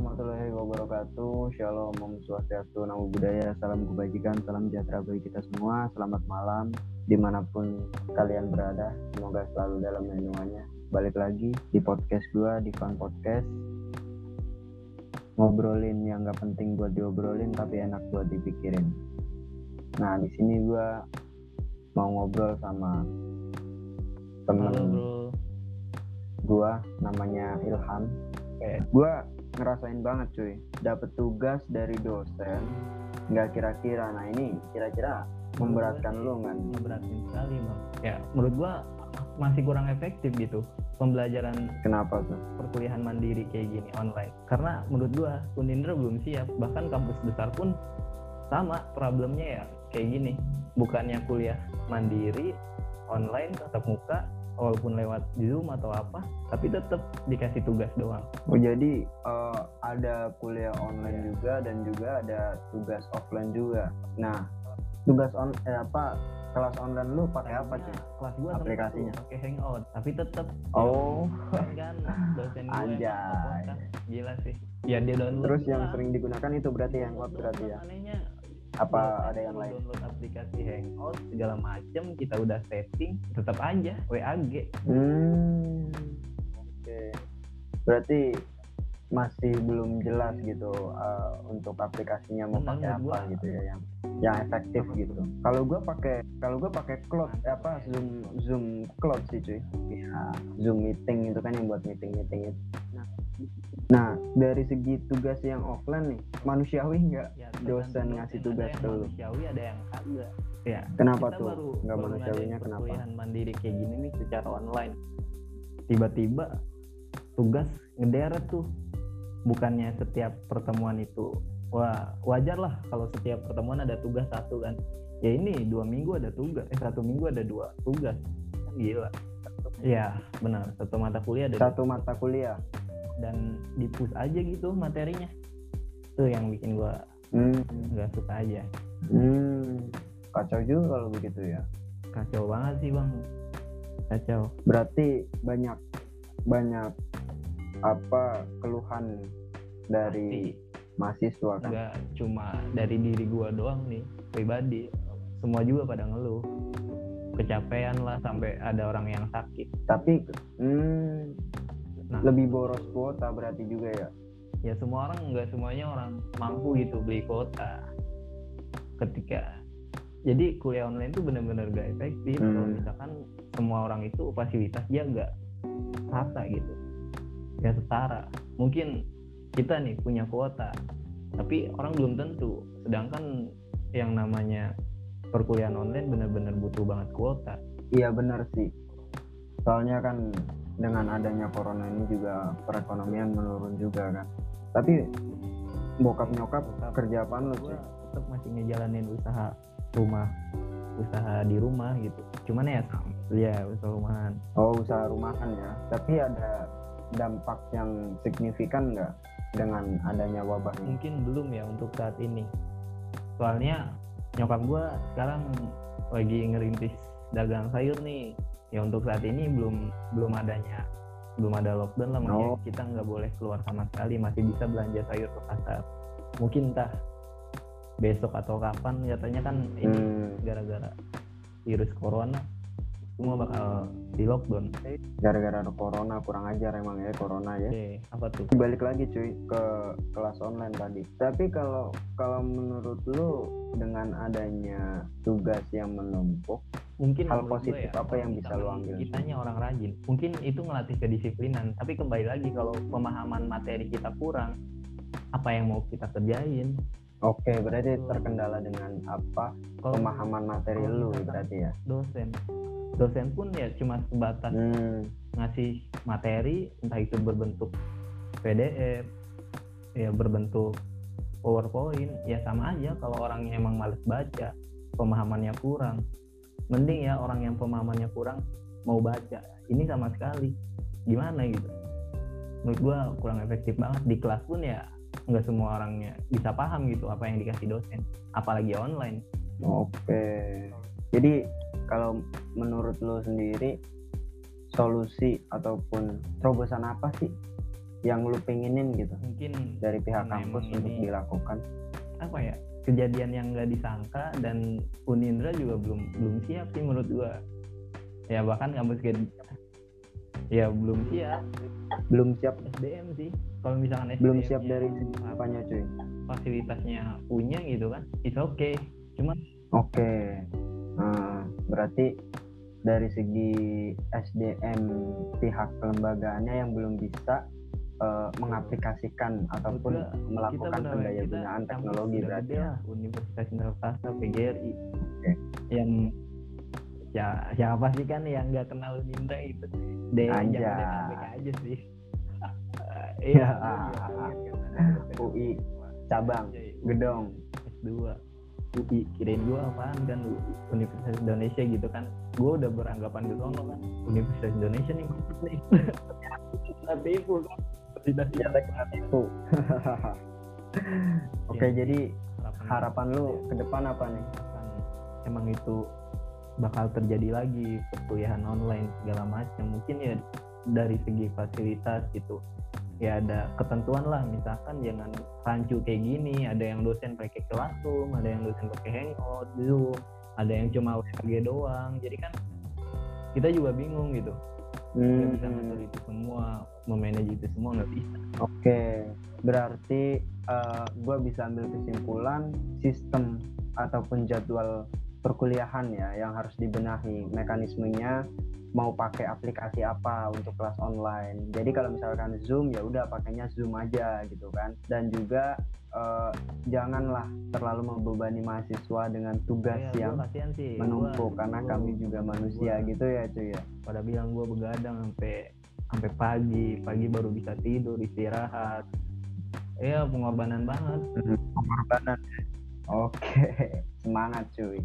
warahmatullahi wabarakatuh. Shalom, Om Swastiastu, Namo Buddhaya, salam kebajikan, salam sejahtera bagi kita semua. Selamat malam, di mana pun kalian berada. Semoga selalu dalam lindungannya. Balik lagi di podcast gua, di Fun Podcast. Ngobrolin yang gak penting buat diobrolin, tapi enak buat dipikirin. Nah, di sini gua mau ngobrol sama temen gua namanya Ilham. Gua ngerasain banget cuy, dapet tugas dari dosen nggak kira-kira. Nah ini kira-kira memberatkan lu kan? Ngeberatin sekali bang. Ya menurut gua masih kurang efektif gitu pembelajaran Kenapa tuh? perkuliahan mandiri kayak gini online. Karena menurut gua Unindra belum siap. Bahkan kampus besar pun sama problemnya ya kayak gini. Bukannya kuliah mandiri online tatap muka walaupun lewat Zoom atau apa, tapi tetap dikasih tugas doang. Oh jadi eh, ada kuliah online Iya. juga dan juga ada tugas offline juga. Nah tugas on eh, apa kelas online lu pakai apa cuy? Kelas gua Aplikasinya? pakai Hangout, tapi tetap Oh kan dosen gue Anjay. gila sih ya dia download terus yang sering digunakan itu berarti yang Download berarti ya? anehnya Apa download- ada yang lain? download aplikasi hangout segala macem kita udah setting tetap aja WAG Hmm, oke. Berarti masih belum jelas gitu uh, untuk aplikasinya mau pakai apa gitu ya yang yang efektif gitu. Kalau gua pakai kalau gua pakai cloud eh, apa Zoom Zoom cloud sih cuy. Ya, Zoom meeting itu kan yang buat meeting meeting itu. Nah, nah dari segi tugas yang offline nih manusiawi nggak ya, dosen ngasih tugas ada yang ke lu? manusiawi ada yang kagak ya Kenapa kita tuh baru nggak baru manusiawinya kenapa? mandiri kayak gini nih secara online tiba-tiba tugas ngederet tuh bukannya setiap pertemuan itu wah wajar lah kalau setiap pertemuan ada tugas satu kan. Ya ini dua minggu ada tugas eh satu minggu ada dua tugas. Gila. Ya benar. Satu mata kuliah ada Satu mata kuliah. dan dipus aja gitu materinya. Tuh yang bikin gua Hmm, nggak suka aja. Hmm. Kacau juga kalau begitu ya. kacau banget sih bang. Kacau. Berarti banyak banyak apa keluhan dari mahasiswa kan? Nggak cuma dari diri gua doang nih pribadi. Semua juga pada ngeluh. Kecapean lah sampai ada orang yang sakit. Tapi hmm, nah. lebih boros kuota berarti juga ya? Ya semua orang nggak semuanya orang mampu gitu beli kuota. Ketika jadi kuliah online itu benar-benar gak efektif. Hmm. kalau misalkan semua orang itu fasilitas dia nggak rata gitu ya setara. Mungkin kita nih punya kuota tapi orang belum tentu. Sedangkan yang namanya perkuliahan online benar-benar butuh banget kuota. Iya benar sih. Soalnya kan dengan adanya corona ini juga perekonomian menurun juga kan. Tapi bokap nyokap Bokap. kerja apaan lu sih tetap masih ngejalanin usaha rumah usaha di rumah gitu. Cuman ya ya usaha rumahan. Oh usaha rumahan ya. Tapi ada dampak yang signifikan nggak dengan adanya wabah ini mungkin belum ya untuk saat ini. Soalnya nyokap gue sekarang lagi ngerintis dagang sayur nih. Ya untuk saat ini belum belum adanya belum ada lockdown lah. Makanya Oh. kita nggak boleh keluar sama sekali. Masih bisa belanja sayur ke pasar. Mungkin entah besok atau kapan. Katanya kan ini Hmm. gara-gara virus corona semua bakal di lockdown. Gara-gara corona kurang ajar emang ya corona ya. Oke apa tuh? Balik lagi cuy ke kelas online tadi. Tapi kalau kalau menurut lu dengan adanya tugas yang menumpuk mungkin Hal positif ya, apa yang bisa lu misalkan ambil? kitanya orang rajin. Mungkin itu ngelatih kedisiplinan. Tapi kembali lagi kalau pemahaman materi kita kurang apa yang mau kita kerjain oke berarti terkendala dengan apa? Kalau pemahaman materi lu berarti ya? dosen. Dosen pun ya cuma sebatas hmm. ngasih materi entah itu berbentuk PDF ya berbentuk PowerPoint ya sama aja kalau orangnya emang males baca pemahamannya kurang. Mending ya orang yang pemahamannya kurang mau baca. Ini sama sekali. Gimana gitu? Menurut gua kurang efektif banget. Di kelas pun ya nggak semua orangnya bisa paham gitu apa yang dikasih dosen apalagi online. Oke. Jadi kalau menurut lu sendiri solusi ataupun terobosan apa sih yang lu pengenin gitu mungkin dari pihak kampus untuk dilakukan? apa ya kejadian yang nggak disangka dan Unindra juga belum belum siap sih menurut gua. Ya bahkan kampus ya belum siap. Belum siap? SDM sih kalau misalkan SDM belum siap dari apanya cuy. Fasilitasnya punya gitu kan it's okay. Cuma oke. Nah, berarti dari segi SDM pihak kelembagaannya yang belum bisa eh, mengaplikasikan ataupun Kita- melakukan benar- pendaya kita gunaan kampus teknologi udah berarti ya? Universitas Indonesia PGRI Oke. yang ya siapa sih kan yang nggak kenal Unindra itu? Deh. Jabodetabek aja sih Ya. gua juga kaget kan. UI cabang gedong S2 UI kirain gua apaan kan Universitas Indonesia gitu kan. Gua udah beranggapan gitu kan kan. Universitas Indonesia nih tapi itu kan. Tidak kita tipu oke Ya. jadi harapan harapan lu ke depan apa nih? Emang itu bakal terjadi lagi perkuliahan online segala macam. Mungkin ya dari segi fasilitas gitu ya ada ketentuan lah. Misalkan jangan rancu kayak gini. Ada yang dosen pakai Classroom ada yang dosen pakai Hangout Zoom. Ada yang cuma WG doang. Jadi kan kita juga bingung gitu. Nggak bisa Hmm, ngatur itu semua memanage itu semua nggak bisa. Oke. Berarti eh, gua bisa ambil kesimpulan sistem ataupun jadwal perkuliahan ya yang harus dibenahi mekanismenya mau pakai aplikasi apa untuk kelas online. Jadi kalau misalkan Zoom ya udah pakainya Zoom aja gitu kan. Dan juga eh, janganlah terlalu membebani mahasiswa dengan tugas Ya, yang gua sih menumpuk Gua- karena gua- kami juga manusia gua- gitu ya cuy ya. pada bilang gue begadang sampai sampai pagi pagi baru bisa tidur istirahat ya pengorbanan banget Pengorbanan. Oke, semangat cuy.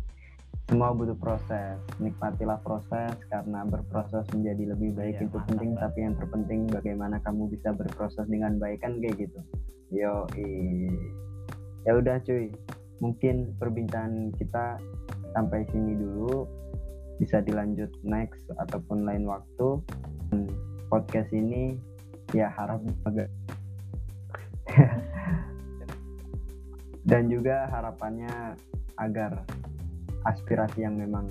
Semua butuh proses. Nikmatilah proses karena berproses menjadi lebih baik Iya, itu mantap, penting, Bang. tapi yang terpenting bagaimana kamu bisa berproses dengan baik kan kayak gitu. Yo, ya udah cuy. Mungkin perbincangan kita sampai sini dulu. Bisa dilanjut next ataupun lain waktu. Hmm, Podcast ini ya harap agak dan juga harapannya agar aspirasi yang memang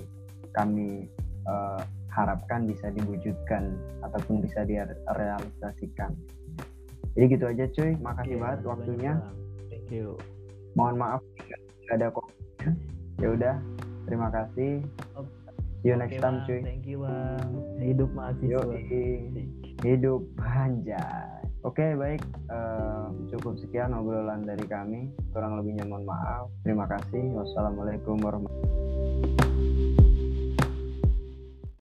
kami eh, harapkan bisa diwujudkan ataupun bisa direalisasikan. Jadi gitu aja cuy, makasih Oke, banget waktunya. banyak, thank you Mohon maaf nggak ada kok. Ya udah, terima kasih. See you next Oke, time Bang. cuy. thank you bang hidup mahasiswa Yoi. hidup anjay. Oke baik, Eh, cukup sekian obrolan dari kami. Kurang lebihnya mohon maaf. Terima kasih. Wassalamualaikum warahmatullahi